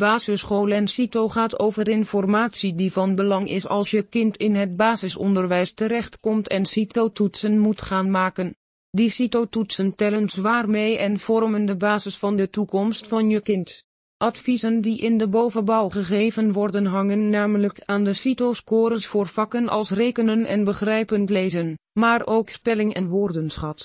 Basisschool en CITO gaat over informatie die van belang is als je kind in het basisonderwijs terechtkomt en CITO-toetsen moet gaan maken. Die CITO-toetsen tellen zwaar mee en vormen de basis van de toekomst van je kind. Adviezen die in de bovenbouw gegeven worden hangen namelijk aan de CITO-scores voor vakken als rekenen en begrijpend lezen, maar ook spelling en woordenschat.